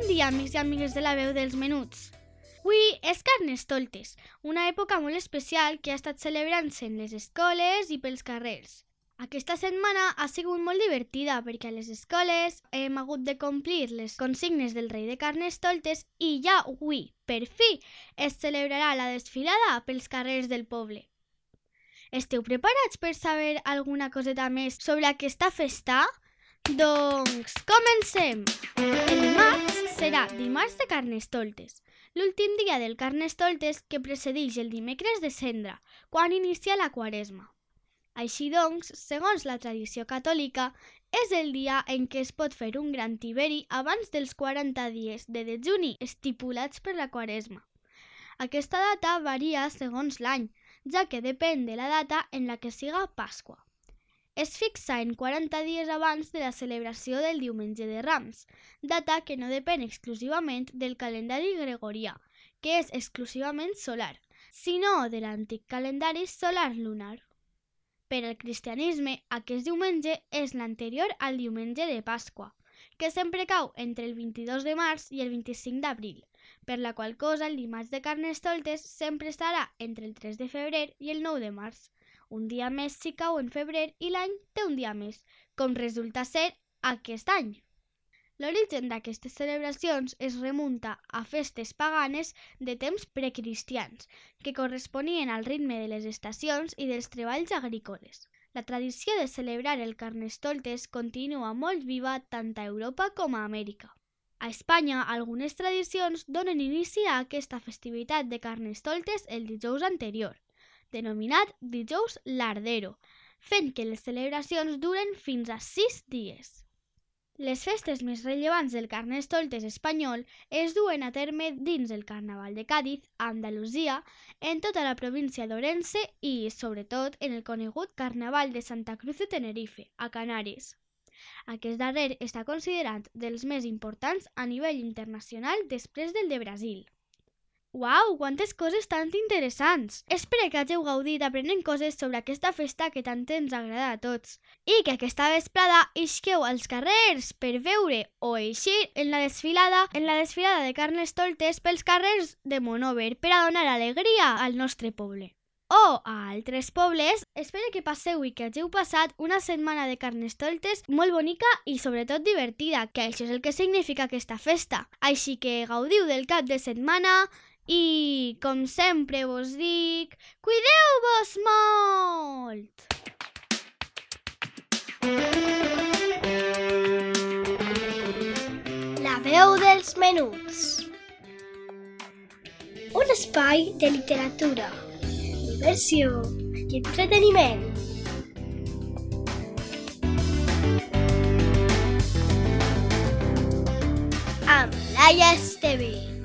Bon dia, amics i amigues de la veu dels menuts. Avui és Carnestoltes, una època molt especial que ha estat celebrant-se en les escoles i pels carrers. Aquesta setmana ha sigut molt divertida perquè a les escoles hem hagut de complir les consignes del rei de Carnestoltes i ja avui, per fi, es celebrarà la desfilada pels carrers del poble. Esteu preparats per saber alguna coseta més sobre aquesta festa? Doncs comencem! Dimarts serà dimarts de Carnestoltes, l'últim dia del Carnestoltes que precedeix el dimecres de Cendra, quan inicia la Quaresma. Així doncs, segons la tradició catòlica, és el dia en què es pot fer un gran tiberi abans dels 40 dies de dejuni estipulats per la Quaresma. Aquesta data varia segons l'any, ja que depèn de la data en la que siga Pasqua. Es fixa en 40 dies abans de la celebració del Diumenge de Rams, data que no depèn exclusivament del calendari gregorià, que és exclusivament solar, sinó de l'antic calendari solar lunar. Per al cristianisme, aquest diumenge és l'anterior al diumenge de Pasqua, que sempre cau entre el 22 de març i el 25 d'abril, per la qual cosa el dimarts de Carnestoltes sempre estarà entre el 3 de febrer i el 9 de març, un dia més si cau en febrer i l'any té un dia més, com resulta ser aquest any. L'origen d'aquestes celebracions es remunta a festes paganes de temps precristians, que corresponien al ritme de les estacions i dels treballs agrícoles. La tradició de celebrar el Carnestoltes continua molt viva tant a Europa com a Amèrica. A Espanya, algunes tradicions donen inici a aquesta festivitat de Carnestoltes el dijous anterior, denominat dijous lardero, fent que les celebracions duren fins a sis dies. Les festes més rellevants del Carnestoltes espanyol es duen a terme dins el Carnaval de Càdiz, Andalusia, en tota la província d'Orense i, sobretot, en el conegut Carnaval de Santa Cruz de Tenerife, a Canàries. Aquest darrer està considerat dels més importants a nivell internacional després del de Brasil. Uau, quantes coses tan interessants! Espero que hàgiu gaudit aprenent coses sobre aquesta festa que tant ens agrada a tots i que aquesta vesprada isqueu als carrers per veure o eixir en la desfilada en la desfilada de Carnestoltes pels carrers de Monover per a donar alegria al nostre poble. O a altres pobles, espero que passeu i que hàgiu passat una setmana de Carnestoltes molt bonica i sobretot divertida, que això és el que significa aquesta festa. Així que gaudiu del cap de setmana, i, com sempre vos dic, cuideu-vos molt! La veu dels menuts. Un espai de literatura, diversió i entreteniment. Amb Laia Esteve.